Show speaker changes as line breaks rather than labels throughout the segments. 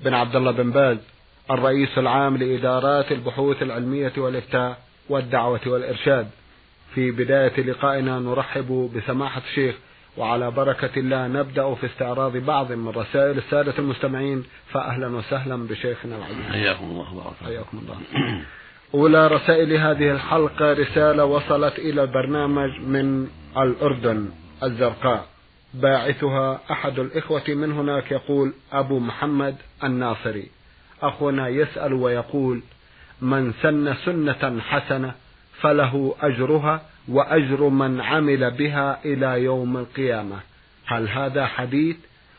بن عبد الله بن باز الرئيس العام لإدارات البحوث العلمية والإفتاء والدعوة والإرشاد. في بداية لقائنا نرحب بسماحة الشيخ وعلى بركة الله نبدأ في استعراض بعض من رسائل السادة المستمعين. فأهلا وسهلا بشيخنا العزيز.
حياكم الله وبارك.
حياكم الله. أولى رسائل هذه الحلقة رسالة وصلت إلى البرنامج من الأردن الزرقاء. باعثها أحد الإخوة من هناك يقول أبو محمد الناصري. أخونا يسأل ويقول من سن سنة حسنة فله أجرها وأجر من عمل بها إلى يوم القيامة. هل هذا حديث؟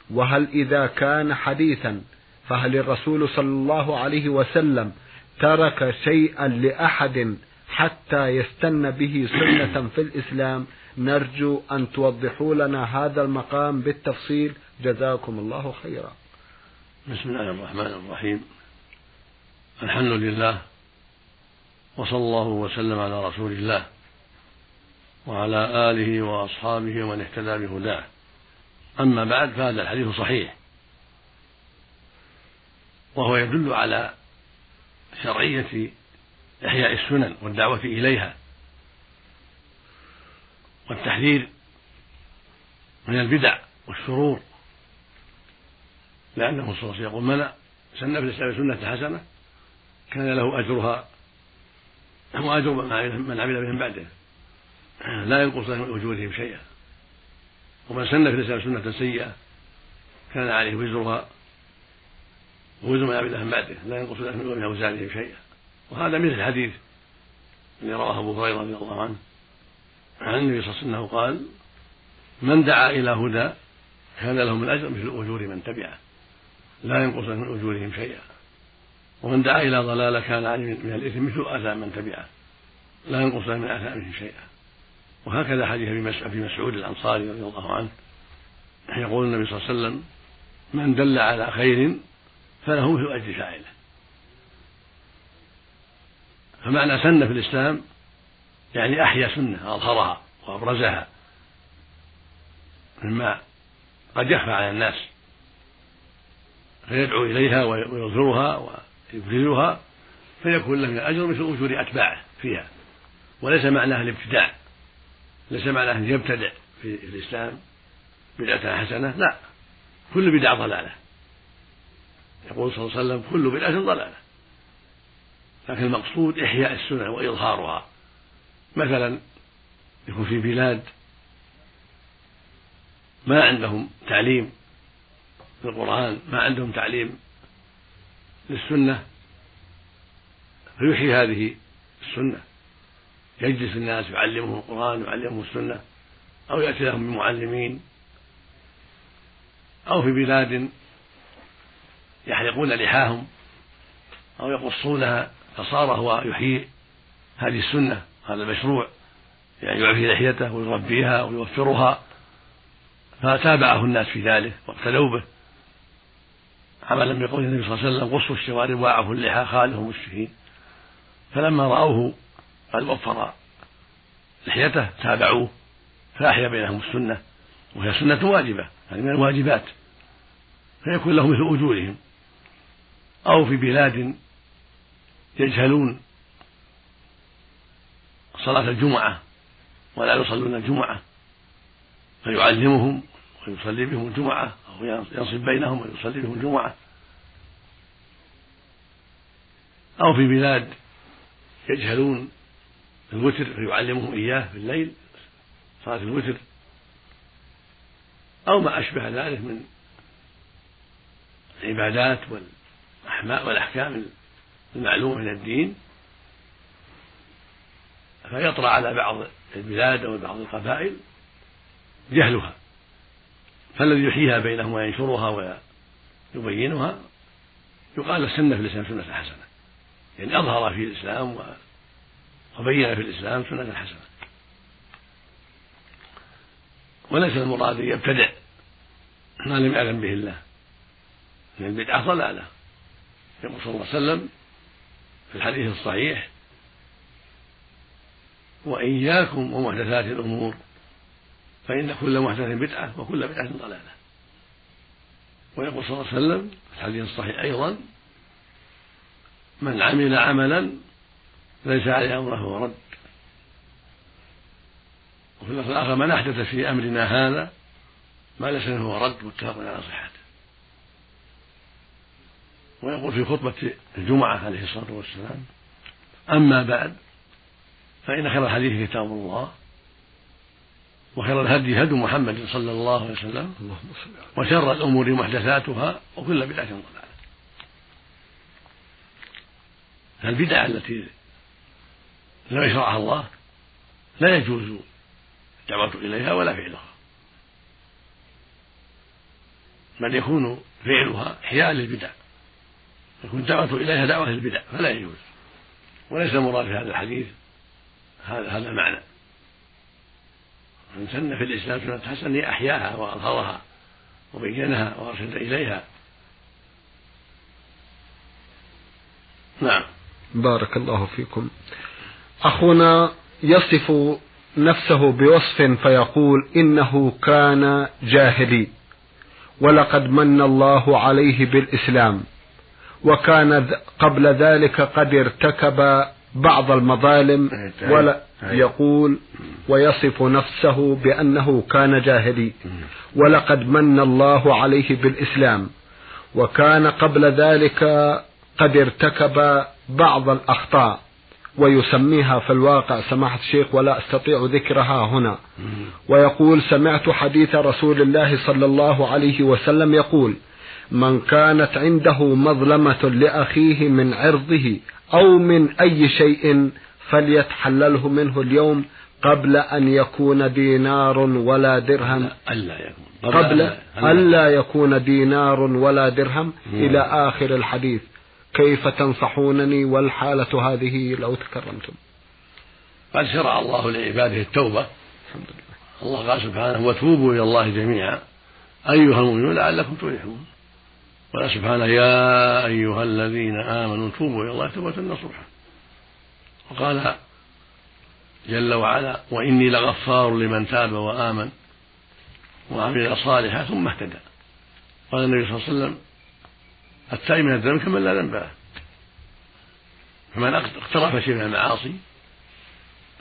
وهل إذا كان حديثا فهل الرسول صلى الله عليه وسلم ترك شيئا لأحد حتى يستن به سنة في الإسلام. نرجو أن توضحوا لنا هذا المقام بالتفصيل. جزاكم الله خيرا.
بسم الله الرحمن الرحيم. الحمد لله وصلى الله وسلم على رسول الله وعلى آله وأصحابه ومن اهتدى بهداه. أما بعد فهذا الحديث صحيح. وهو يدل على شرعية إحياء السنن والدعوة إليها. والتحذير من البدع والشرور. لأنه صلى الله عليه وسلم يقول من سن في الإسلام سنة حسنة كان له أجرها وأجر من عمل بهم بعده. لا ينقص من أجورهم شيئا. ومن سن في الإسلام سنة سيئة كان عليه وزرها ووزر من عمل بهم بعده. لا ينقص من أوزارهم شيئا. وهذا مثل الحديث الذي رواه أبو هريرة رضي الله عنه عن النبي صلى الله عليه وسلم قال من دعا إلى هدى كان له من أجر مثل أجور من تبعه لا ينقص من أجورهم شيئا. ومن دعا إلى ضلالة كان عليه من الإثم مثل آثام من تبعه لا ينقص من آثامهم شيئا. وهكذا حديث أبي مسعود الأنصاري رضي الله عنه يقول النبي صلى الله عليه وسلم من دل على خير فله مثل أجر فاعله. فمعنى سنة في الإسلام يعني أحيا سنة أظهرها وأبرزها مما قد يخفى على الناس فيدعو إليها ويظهرها ويبرزها فيكون له الأجر مثل أجور أتباعه فيها وليس معناها الابتداع ليس معناه أن يبتدع في الإسلام بدعة حسنة لا كل بدعة ضلالة. يقول صلى الله عليه وسلم كل بدعة ضلالة. لكن المقصود إحياء السنة وإظهارها. مثلا يكون في بلاد ما عندهم تعليم للقرآن ما عندهم تعليم للسنة فيحيي هذه السنة. يجلس الناس يعلمهم القرآن ويعلمهم السنة أو يأتي لهم بمعلمين. أو في بلاد يحلقون لحاهم أو يقصونها فصار هو يحيي هذه السنة هذا المشروع يعني يعفي لحيته ويربيها ويوفرها فتابعه الناس في ذلك واقتدوا به. عملا بقول النبي صلى الله عليه وسلم قصوا الشوارب واعفوا اللحى خالهم الشهيد فلما رأوه قد وفر لحيته تابعوه فأحيا بينهم السنة وهي سنة واجبة يعني من الواجبات فيكون له مثل أجورهم أو في بلاد يجهلون صلاة الجمعة ولا يصلون الجمعة فيعلمهم ويصلي بهم الجمعة أو ينصب بينهم ويصلي بهم الجمعة. أو في بلاد يجهلون الوتر فيعلمهم إياه في الليل صلاة الوتر. أو ما أشبه ذلك من العبادات والأحكام المعلومة من الدين فيطرأ على بعض البلاد أو بعض القبائل جهلها فالذي يحييها بينهم وينشرها ويبينها يقال سنة في الإسلام سنة حسنة يعني أظهر في الإسلام وبين في الإسلام سنة حسنة. وليس المراد يبتدع ما لم يعلم به الله من البدعة ضلالة يقول صلى الله عليه وسلم في الحديث الصحيح. وإياكم ومحدثات الأمور فإن كل محدث بدعة وكل بدعة ضلالة. ويقول صلى الله عليه وسلم في الحديث الصحيح أيضا من عمل عملا ليس عليه أمره فهو رد. وفي الآخر من أحدث في أمرنا هذا ما ليس فهو رد. متفق على صحته. ويقول في خطبة الجمعة عليه الصلاة والسلام أما بعد فإن خير الحديث كتاب الله وخير الهدي هدي محمد صلى الله عليه وسلم وشر الأمور محدثاتها وكل بدعة ضلالة. البدع التي لم يشرعها الله لا يجوز الدعوة إليها ولا فعلها. بل يكون فعلها إحياء للبدع. يكون الدعوة إليها دعوة للبدع فلا يجوز. وليس المراد في هذا الحديث هذا هذا المعنى. من سن في الإسلام سنة حسنة أحياها وأظهرها وبينها وأرشد إليها.
نعم. بارك الله فيكم. أخونا يصف نفسه بوصف فيقول إنه كان جاهلي ولقد من الله عليه بالإسلام. وكان قبل ذلك قد ارتكب بعض المظالم ولا يقول ويصف نفسه بأنه كان جاهلي. ولقد من الله عليه بالإسلام. وكان قبل ذلك قد ارتكب بعض الأخطاء ويسميها في الواقع سماحة الشيخ ولا أستطيع ذكرها هنا. ويقول سمعت حديث رسول الله صلى الله عليه وسلم يقول من كانت عنده مظلمة لأخيه من عرضه أو من أي شيء فليتحلله منه اليوم قبل أن يكون دينار ولا درهم.
ألا يكون.
قبل ألا يكون دينار ولا درهم إلى آخر الحديث. كيف تنصحونني والحالة هذه لو تكرمتم؟
قد شرع الله لعباده التوبة. الحمد لله. الله قال سبحانه وتوبوا إلى الله جميعا. أيها المؤمنون لعلكم تفلحون. قال سبحانه يا أيها الذين آمنوا توبوا إلى الله توبة نصوحا وقال جل وعلا وإني لغفار لمن تاب وآمن وعمل صالحا ثم اهتدى. قال النبي صلى الله عليه وسلم التائب من الذنب كمن لا ذنب له. فمن اقترف شيء من المعاصي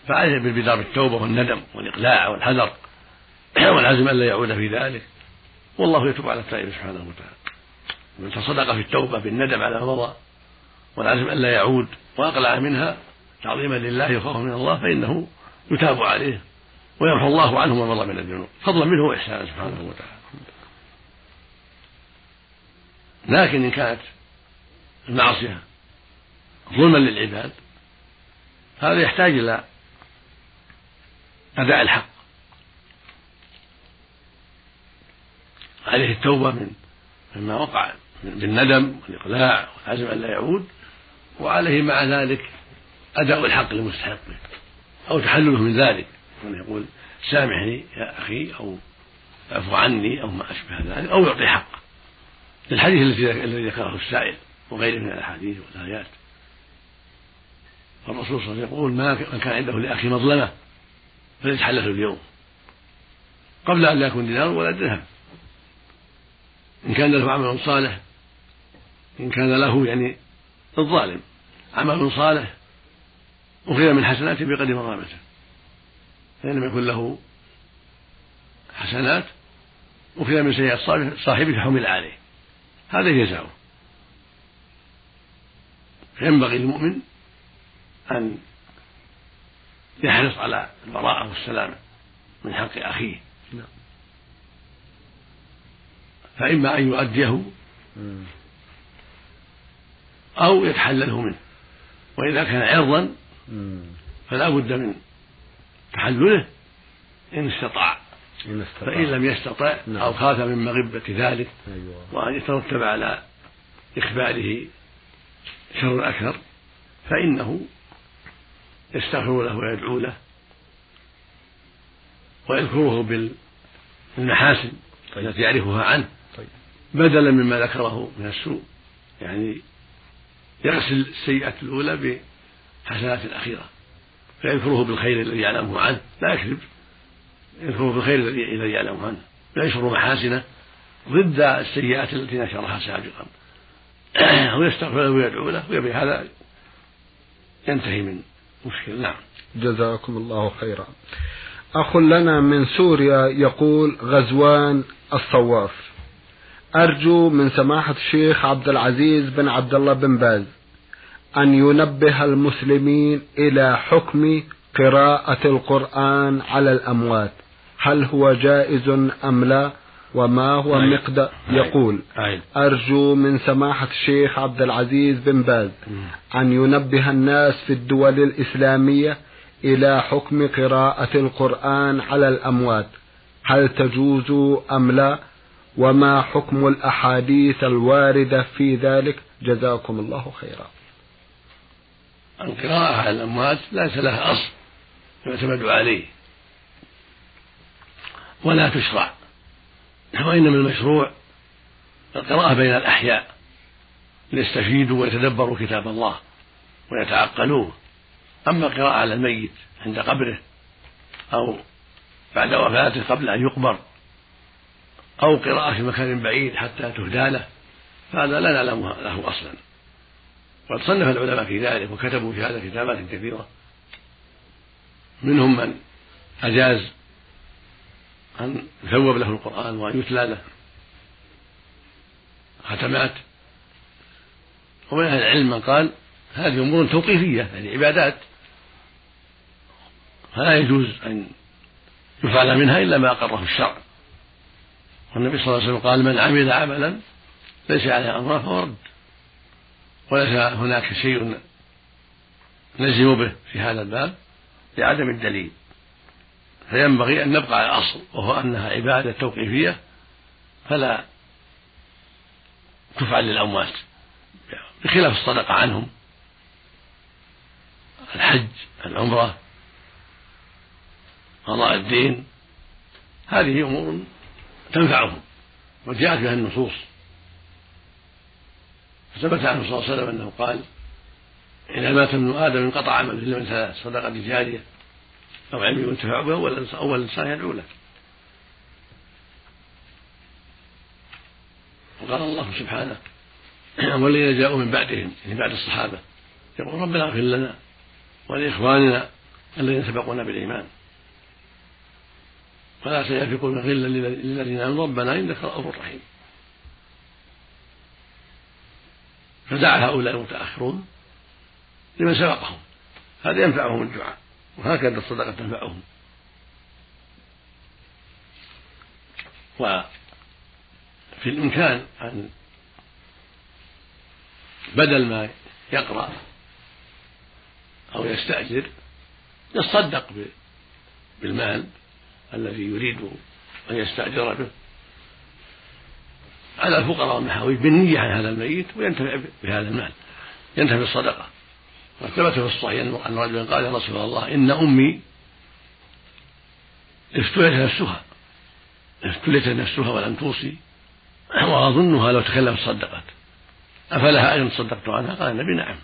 فعليه بالبدار بالتوبة والندم والإقلاع والحذر والعزم ألا يعود في ذلك. والله يتوب على التائب سبحانه وتعالى. من تصدق في التوبة بالندم على ما مضى والعزم ألا يعود وأقلع منها تعظيما لله وخوفا من الله فإنه يتاب عليه ويمحو الله عنه ما مضى من الذنوب. فضلا منه وإحسانا سبحانه وتعالى. لكن إن كانت المعصية ظلما للعباد هذا يحتاج إلى أداء الحق. عليه التوبة من مما وقع بالندم والإقلاع والعزم أن لا يعود وعليه مع ذلك أداء الحق لمستحقه أو تحلله من ذلك. يقول سامحني يا أخي أو اعفو عني أو ما أشبه ذلك أو يعطي حق. للحديث الذي ذكره السائل وغيره من الأحاديث والآيات. الرسول صلى الله عليه وسلم يقول ما من كان عنده لأخي مظلمة فليتحلله اليوم. قبل أن لا يكون دينار ولا درهم. إن كان له عمل صالح إن كان له يعني الظالم عمل صالح أخذ من حسناته بقدر مظلمته فإن لم يكن له حسنات أخذ من سيئات صاحبه حمل عليه. هذا جزاؤه. فينبغي للمؤمن أن يحرص على البراءة والسلامة من حق أخيه. نعم. فإما أن يؤديه أو يتحلله منه وإذا كان عرضا فلا بد من تحلله إن استطاع إن استطاع فإن لم يستطع نعم. أو خاف من مغبة ذلك أيوة. وأن يترتب على إخباره شر أكثر فإنه يستغفر له ويدعو له ويذكره بالمحاسن التي يعرفها عنه طيب. بدلا مما ذكره من السوء يعني يغسل السيئة الأولى بحسنات الأخيرة. فيذكره بالخير الذي يعلمه عنه لا يكذب. يذكره بالخير الذي يعلمه عنه. وينشر محاسنة ضد السيئات التي نشرها سابقا. ويستغفر ويدعو له وبهذا ينتهي من مشكل. نعم.
جزاكم الله خيرا. أخ لنا من سوريا يقول غزوان الصواف. أرجو من سماحة الشيخ عبد العزيز بن عبد الله بن باز. أن ينبه المسلمين إلى حكم قراءة القرآن على الأموات. هل هو جائز أم لا؟ وما هو مقدار؟ يقول أرجو من سماحة الشيخ عبد العزيز بن باز أن ينبه الناس في الدول الإسلامية إلى حكم قراءة القرآن على الأموات. هل تجوز أم لا؟ وما حكم الأحاديث الواردة في ذلك؟ جزاكم الله خيرا.
القراءة على الأموات ليس لها أصل يعتمد عليه ولا تشرع وإنما المشروع القراءة بين الأحياء ليستفيدوا ويتدبروا كتاب الله ويتعقلوه. أما القراءة على الميت عند قبره أو بعد وفاته قبل أن يقبر أو قراءة في مكان بعيد حتى تهدى له فهذا لا نعلم له أصلا. وقد صنف العلماء في ذلك وكتبوا في هذا كتابات كثيرة. منهم من أجاز أن يثوب له القرآن وأن يتلى له ختمات ومن أهل العلم من قال هذه أمور توقيفية يعني عبادات. فلا يجوز أن يفعل منها إلا ما أقره الشرع. والنبي صلى الله عليه وسلم قال من عمل عملا ليس عليه أمره فهو رد. وليس هناك شيء نلزم به في هذا الباب لعدم الدليل. فينبغي أن نبقى على الأصل وهو أنها عبادة توقيفية فلا تفعل للأموات. بخلاف الصدقة عنهم الحج العمرة قضاء الدين هذه أمور تنفعهم وجاءت بها النصوص. فثبت عنه صلى الله عليه وسلم أنه قال إذا مات ابن آدم انقطع عمله إلا من ثلاث صدقة جارية أو علم ينتفع به أو الإنسان يدعو له. وقال الله سبحانه والذين جاءوا من بعدهم يعني بعد الصحابة يقول ربنا اغفر لنا ولإخواننا الذين سبقونا بالإيمان. ولا سينفقون غلا للذين آمنوا ربنا إنك رؤوف رحيم. فدعا هؤلاء المتأخرون لمن سبقهم. هذا ينفعهم الدعاء وهكذا الصدقة تنفعهم. وفي الإمكان أن بدل ما يقرأ أو يستأجر يصدق بالمال الذي يريد أن يستأجر به. على الفقراء والمحاويج بالنية عن هذا الميت وينتفع بهذا المال. ينتفع بالصدقة. وثبت في الصحيح أن رجلا قال يا رسول الله إن أمي افتلت نفسها. افتلت نفسها ولم توصي وأظنها لو تكلمت صدقت. أفلها أجر صدقت عنها؟ قال النبي نعم.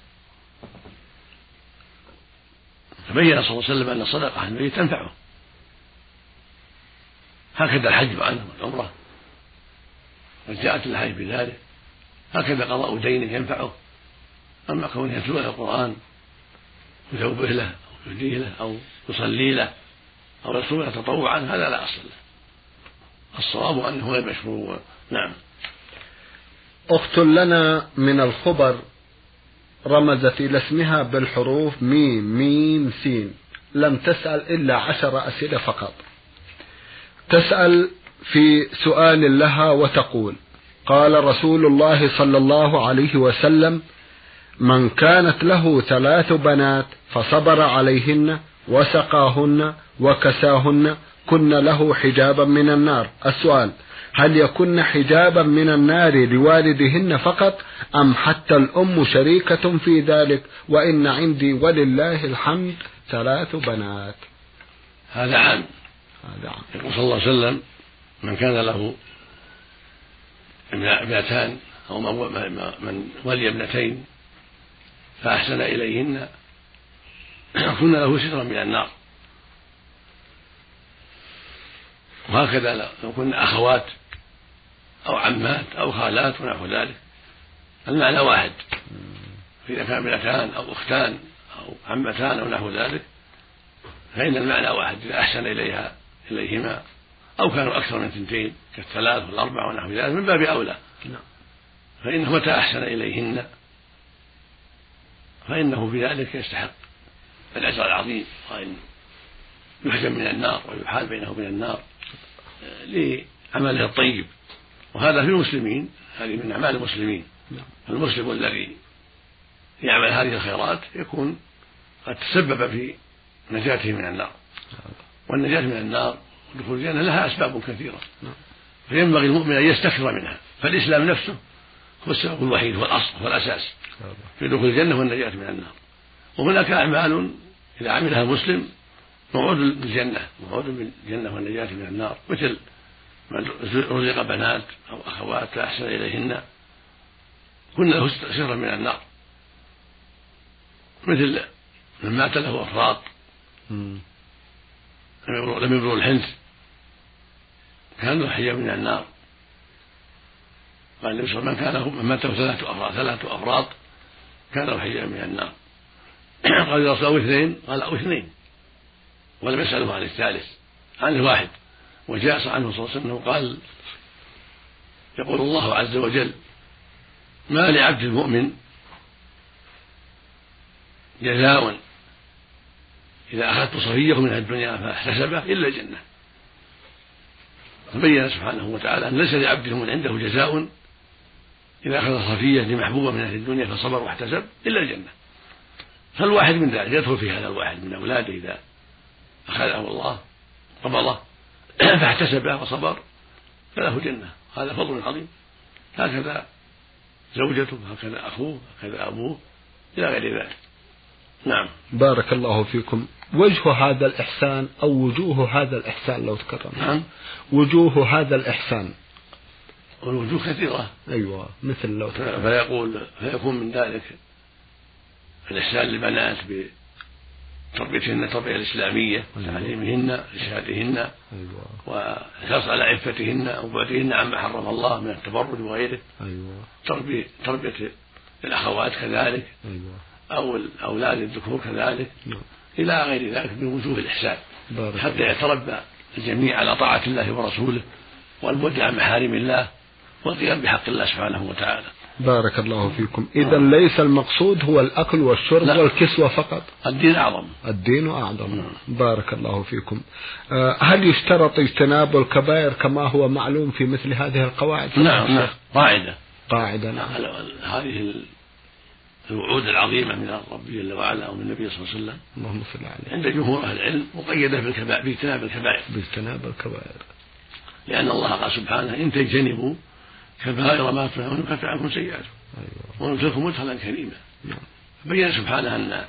فبين صلى الله عليه وسلم أن الصدقة عن الميت تنفعه. هكذا الحج عنه والعمرة. جاءت الحج بذلك. هكذا قضاء دينه ينفعه. أما كونه يتلو القرآن يثوبه له أو يهديه له أو يصلي له أو يصوم له تطوعا هذا لا أصل له. الصواب أنه غير مشروع. نعم.
أخت لنا من الخبر رمزت إلى اسمها بالحروف ميم ميم سين. لم تسأل إلا عشر أسئلة فقط. تسأل في سؤال لها وتقول قال رسول الله صلى الله عليه وسلم من كانت له ثلاث بنات فصبر عليهن وسقاهن وكساهن كن له حجابا من النار. السؤال هل يكن حجابا من النار لوالدهن فقط أم حتى الأم شريكة في ذلك وإن عندي ولله الحمد ثلاث بنات؟
هذا عام.
هذا عام.
يقول صلى الله عليه وسلم من كان له ابنتان أو من ولي ابنتين فأحسن إليهن كن له سترا من النار. وهكذا لو كن أخوات أو عمات أو خالات ونحو ذلك. المعنى واحد. فإذا كان ابنتان أو أختان أو عمتان أو نحو ذلك فإن المعنى واحد. إذا أحسن إليها إليهما. أو كانوا أكثر من اثنتين كالثلاث والأربع ونحو ذلك من باب أولى. نعم. فإنه متى أحسن إليهن. فإنه في ذلك يستحق. الأجر العظيم وأن يحجم من النار ويحال بينه وبين النار لعمله الطيب. وهذا في المسلمين هذه من أعمال المسلمين. نعم. المسلم الذي يعمل هذه الخيرات يكون قد تسبب في نجاته من النار. والنجاة من النار ودخول الجنة لها أسباب كثيرة. فينبغي المؤمن أن يستكثر منها. فالإسلام نفسه هو السبب الوحيد هو الأصل هو الأساس في دخول الجنة والنجاة من النار. وهناك أعمال إذا عملها المسلم موعود بالجنة موعود بالجنة والنجاة من النار مثل من رزق بنات أو أخوات فأحسن إليهن. كن له سرا من النار. مثل من مات له أفراط. لم يبلغ الحنس كان له حجاب من النار. قال النبي من كان من مات له ثلاثة أفراط ثلاثة أفراط كان حجاب من النار. قال يا الله اثنين قال أو اثنين. ولم يسأله عن الثالث عن الواحد. وجاء عنه صلى الله عليه وسلم قال يقول الله عز وجل ما لعبد المؤمن جزاء إذا أخذت صفيه من الدنيا فاحتسبه إلا الجنة. فبين سبحانه وتعالى أن ليس لعبد المؤمن عنده جزاء إذا أخذ صفية لمحبوبة من أهل الدنيا فصبر واحتسب إلا الجنة. فالواحد من ذلك يدخل في هذا الواحد من أولاده إذا أخذه الله قبضه فاحتسب وصبر فله جنة. هذا فضل عظيم. هكذا زوجته هكذا أخوه هكذا أبوه إلى غير ذلك. نعم.
بارك الله فيكم. وجه هذا الإحسان أو وجوه هذا الإحسان لو تكرم
نعم
وجوه هذا الإحسان
والوجوه كثيرة
أيوة مثل لو
تكرم فيقول فيكون من ذلك الإحسان للبنات بتربيتهن التربية الإسلامية وتعليمهن إرشادهن أيوة. والحرص على عفتهن وبعدهن عما حرم الله من التبرج وغيره
أيوة.
تربية تربية الأخوات كذلك
أيوة.
أو الأولاد الذكور كذلك
نعم.
إلى غير ذلك من وجوه الإحسان حتى يتربى الجميع على طاعة الله ورسوله والبعد عن محارم الله والقيام بحق الله سبحانه وتعالى.
بارك الله فيكم. إذا ليس المقصود هو الأكل والشرب لا. والكسوة فقط.
الدين أعظم.
الدين أعظم. نعم. بارك الله فيكم. آه، هل يشترط اجتناب الكبائر كما هو معلوم في مثل هذه القواعد؟
نعم نعم. قاعدة.
قاعدة نعم.
هذه الوعود العظيمة من الرب جل وعلا أو من النبي صلى الله عليه وسلم.
اللهم صل عليه
عند جمهور أهل العلم مقيدة بالكبائر باجتناب الكبائر
باجتناب الكبائر
لأن الله قال سبحانه إن تجتنبوا كبائر ما تنهون نكفر عنكم سيئاتكم.
أيوة.
وندخلكم مدخلا كريما.
نعم.
بين سبحانه أن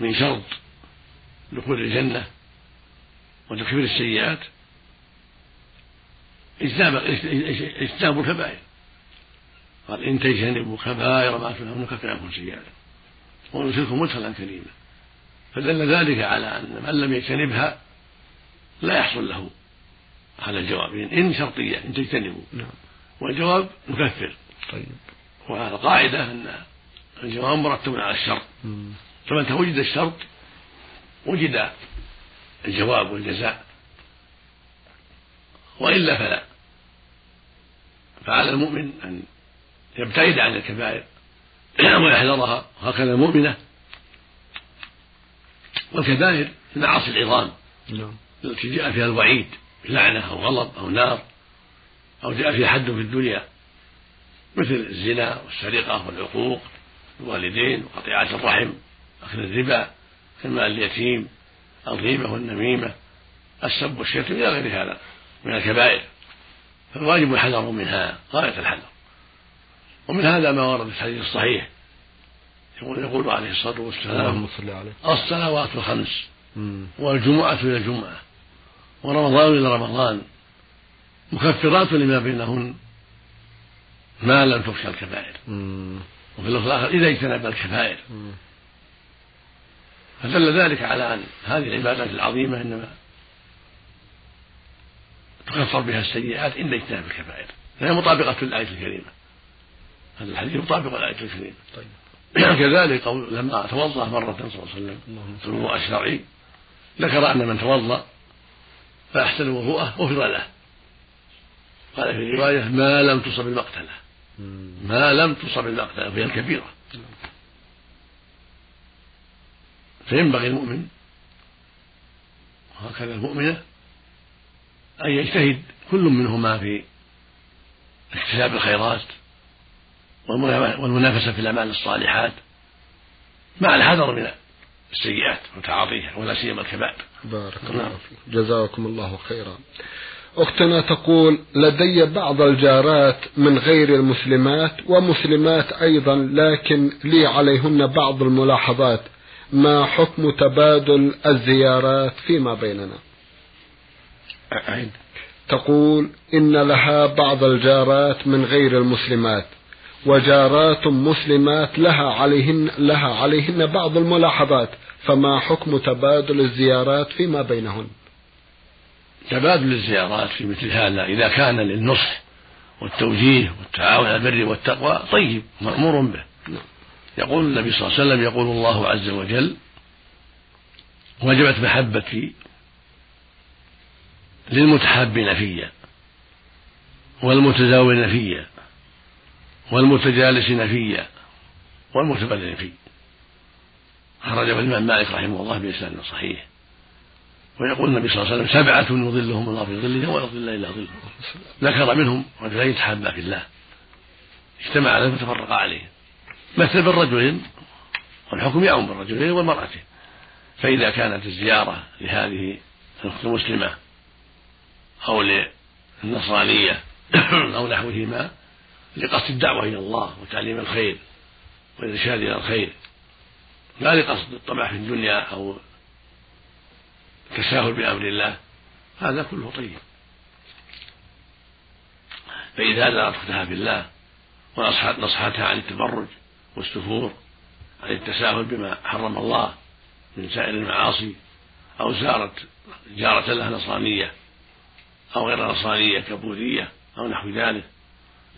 من شرط دخول الجنة وتكفير السيئات اجتناب إجتناب الكبائر. قال إن تجتنبوا كبائر ما تنهون نكفر عنكم سيئاتكم وندخلكم مدخلا كريما فدل ذلك على أن من لم يجتنبها لا يحصل له هذا الجواب. إن شرطية إن تجتنبوا.
نعم.
والجواب نكفر.
طيب.
والقاعدة أن الجواب مرتب على الشرط. فمتى وجد الشرط وجد الجواب والجزاء. وإلا فلا. فعلى المؤمن أن يبتعد عن الكبائر ويحذرها. وهكذا المؤمنة والكبائر المعاصي العظام.
نعم.
التي جاء فيها الوعيد لعنة أو غضب أو نار أو جاء فيه حد في الدنيا مثل الزنا والسرقة والعقوق الوالدين وقطيعة الرحم أكل الربا المال اليتيم الغيبة والنميمة السب والشتم إلى غير هذا من الكبائر. فالواجب الحذر منها غاية الحذر. ومن هذا ما ورد في الحديث الصحيح. يقول يقول عليه الصلاة والسلام الصلوات الخمس والجمعة إلى الجمعة ورمضان إلى رمضان مكفرات لما بينهن ما لم تخشى الكبائر. وفي اللفظ الآخر إذا اجتنب الكبائر. فدل ذلك على أن هذه العبادات العظيمة إنما تكفر بها السيئات إلا اجتناب الكبائر. فهي مطابقة للآية الكريمة. هذا الحديث مطابق للآية الكريمة طيب. كذلك قول لما توضأ مرة صلى الله عليه وسلم في الوضوء الشرعي ذكر أن من توضأ فأحسن وضوءه غفر له. قال في رواية ما لم تصب المقتلة. ما لم تصب المقتلة وهي الكبيرة. فينبغي المؤمن وهكذا المؤمنة أن يجتهد كل منهما في اكتساب الخيرات والمنافسة في الأعمال الصالحات مع الحذر من السيئات وتعاطيها ولا سيما الكبائر.
بارك الله نعم. فيك. جزاكم الله خيرا. أختنا تقول لدي بعض الجارات من غير المسلمات ومسلمات أيضا لكن لي عليهن بعض الملاحظات. ما حكم تبادل الزيارات فيما بيننا؟ تقول إن لها بعض الجارات من غير المسلمات. وجارات مسلمات لها عليهن لها عليهن بعض الملاحظات فما حكم تبادل الزيارات فيما بينهن؟
تبادل الزيارات في مثل هذا إذا كان للنصح والتوجيه والتعاون على البر والتقوى طيب مأمور به. نعم. يقول النبي صلى الله عليه وسلم يقول الله عز وجل وجبت محبتي للمتحابين في والمتزاورين في. والمتجالسين في والمتبذلين في خرجه الإمام مالك رحمه الله بإسناد صحيح. ويقول النبي صلى الله عليه وسلم سبعة يظلهم الله في ظله ولا ظل إلا ظله. ذكر منهم رجلين تحابا في الله. اجتمع عليه وتفرق عليه مثل بالرجلين والحكم يعم بالرجلين والمرأة فإذا كانت الزيارة لهذه الأخت المسلمة أو للنصرانية أو نحوهما لقصد الدعوة إلى الله وتعليم الخير والإرشاد إلى الخير. لا لقصد الطمع في الدنيا أو التساهل بأمر الله. هذا كله طيب. فإذا زارت أختها بالله ونصحتها عن التبرج والسفور عن التساهل بما حرم الله من سائر المعاصي أو زارت جارة لها نصرانية أو غير نصرانية كبوذية أو نحو ذلك.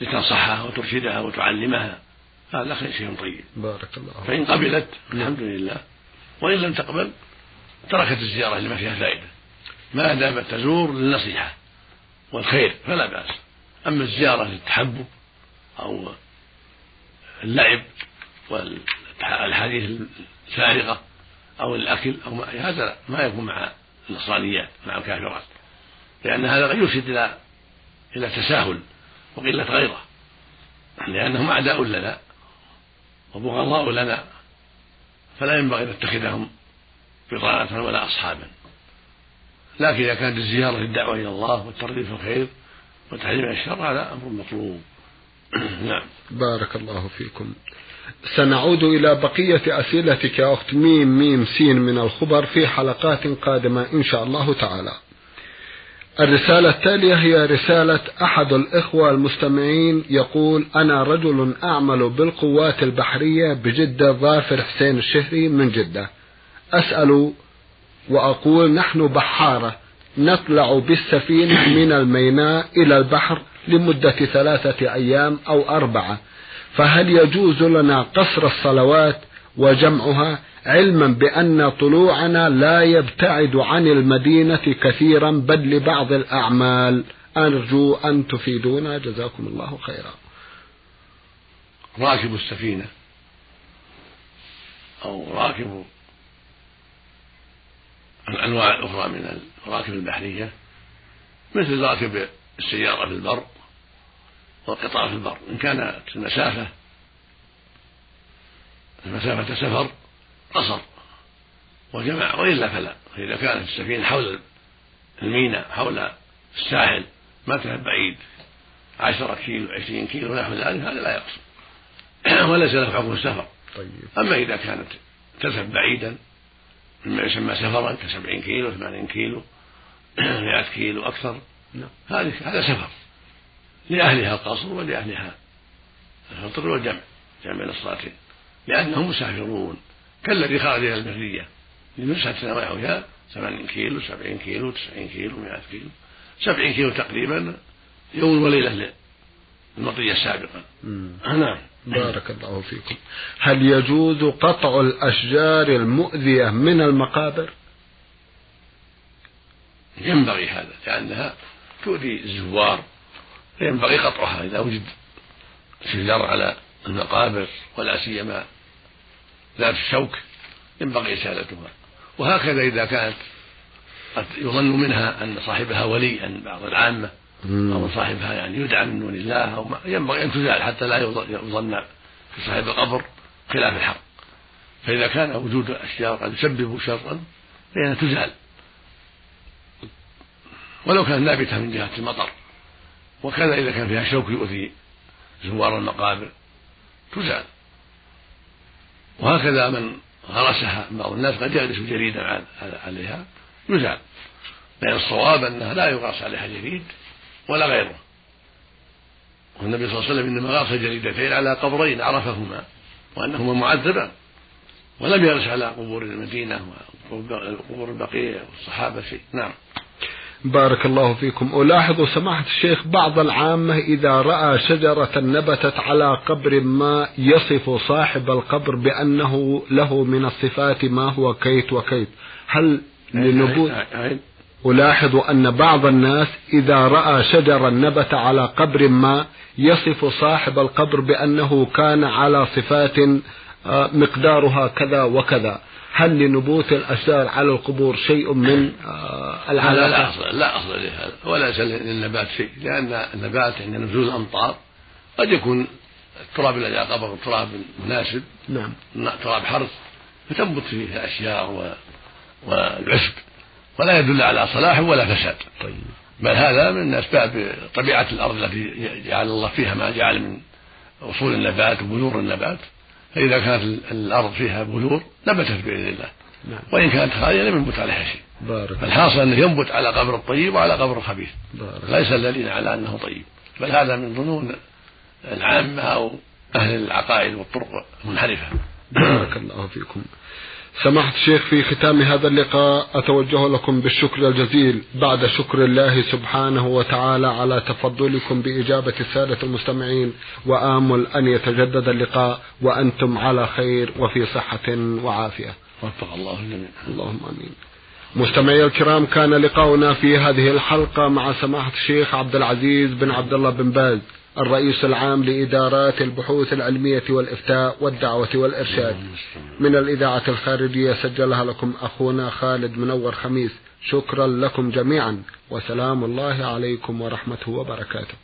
لتنصحها وترشدها وتعلمها. هذا خير شيء طيب.
بارك الله
فإن قبلت الحمد لله. وإن لم تقبل تركت الزيارة لما فيها فائدة. ما دامت تزور للنصيحة والخير فلا بأس. أما الزيارة للتحبب أو اللعب والحديث الفارغة أو الأكل أو ما هذا ما يكون مع النصرانيات مع الكافرات. لأن هذا يرشد إلى إلى تساهل. وقلة غيره. لأنهم أعداء لنا وبغضاء لنا. فلا ينبغي أن نتخذهم بطانة ولا أصحابا. لكن إذا كانت الزيارة للدعوة إلى الله والترغيب في الخير وتحريم الشر هذا أمر مطلوب. نعم.
بارك الله فيكم. سنعود إلى بقية أسئلتك أخت ميم ميم سين من الخبر في حلقات قادمة إن شاء الله تعالى. الرسالة التالية هي رسالة أحد الإخوة المستمعين يقول أنا رجل أعمل بالقوات البحرية بجدة ظافر حسين الشهري من جدة. أسأل وأقول نحن بحارة نطلع بالسفينة من الميناء إلى البحر لمدة ثلاثة أيام أو أربعة فهل يجوز لنا قصر الصلوات وجمعها؟ علما بأن طلوعنا لا يبتعد عن المدينة كثيرا بل لبعض الأعمال. أرجو أن تفيدونا. جزاكم الله خيرا.
راكب السفينة. أو راكب الأنواع الأخرى من الراكب البحرية مثل راكب السيارة في البر والقطار في البر. إن كانت المسافة مسافة سفر قصر. وجمع وإلا فلا. فإذا كانت السفينة حول الميناء حول الساحل ما كانت بعيد؟ عشرة كيلو عشرين كيلو نحو ذلك هذا لا يقصر. وليس له حكم السفر.
طيب.
أما إذا كانت تذهب بعيدا مما يسمى سفرا كسبعين كيلو ثمانين كيلو مئة كيلو أكثر.
نعم.
هذه هذا سفر. لأهلها القصر ولأهلها الفطر والجمع جمع بين الصلاتين لأنهم مسافرون. كالذي خرج إلى البرية لنزهة نواحيها ثمانين كيلو سبعين كيلو تسعين كيلو مئة كيلو. سبعين كيلو تقريبا يوم وليلة المطية السابقة. نعم.
بارك الله فيكم. هل يجوز قطع الأشجار المؤذية من المقابر؟
ينبغي هذا لأنها تؤذي الزوار فينبغي قطعها إذا وجد شجر على المقابر ولا سيما ذات الشوك ينبغي إزالتها وهكذا إذا كانت قد يظن منها أن صاحبها ولي عن بعض العامة أو صاحبها يعني يدعى من دون الله أو ينبغي أن تزال حتى لا يظن في صاحب القبر خلاف الحق. فإذا كان وجود أشياء قد يسبب شرا فإنها تزال. ولو كانت نابتة من جهة المطر وكذا إذا كان فيها شوك يؤذي زوار المقابر تزال. وهكذا من غرسها بعض الناس قد يغرس جريدا عليها يزال لأن الصواب أنها لا يغرس عليها جريد ولا غيره. والنبي صلى الله عليه وسلم إنما غرس جريدتين على قبرين عرفهما وأنهما معذبان ولم يغرس على قبور المدينة وقبور البقية والصحابة شيء نعم.
بارك الله فيكم. ألاحظ سماحة الشيخ بعض العامة إذا رأى شجرة نبتت على قبر ما يصف صاحب القبر بأنه له من الصفات ما هو كيت وكيت. هل لنبوت ألاحظ أن بعض الناس إذا رأى شجرا نبت على قبر ما يصف صاحب القبر بأنه كان على صفات آه، مقدارها كذا وكذا. هل لنبوت الأشجار على القبور شيء من
العلاقة؟ لا أصل لا أصل لهذا وليس للنبات شيء لأن النبات عند نزول الأمطار قد يكون التراب الذي على القبر تراب مناسب
نعم
تراب حرث فتنبت فيه الأشجار والعشب ولا يدل على صلاح ولا فساد
طيب.
بل هذا من أسباب طبيعة الأرض التي جعل الله فيها ما جعل من أصول النبات وبذور النبات فإذا كانت الأرض فيها بذور نبتت بإذن الله. نعم. وإن كانت خالية لم ينبت عليها شيء.
بارك
الحاصل أنه ينبت على قبر الطيب وعلى قبر الخبيث. ليس الذين على أنه طيب. بل هذا من ظنون العامة أو أهل العقائد والطرق المنحرفة.
بارك الله فيكم. سماحة الشيخ في ختام هذا اللقاء أتوجه لكم بالشكر الجزيل بعد شكر الله سبحانه وتعالى على تفضلكم بإجابة السادة المستمعين وآمل أن يتجدد اللقاء وأنتم على خير وفي صحة وعافية.
وفق الله الجميع
اللهم آمين. مستمعي الكرام كان لقاؤنا في هذه الحلقة مع سماحة الشيخ عبد العزيز بن عبد الله بن باز. الرئيس العام لإدارات البحوث العلمية والإفتاء والدعوة والإرشاد. من الإذاعة الخارجية سجلها لكم أخونا خالد منور خميس. شكرا لكم جميعا. وسلام الله عليكم ورحمته وبركاته.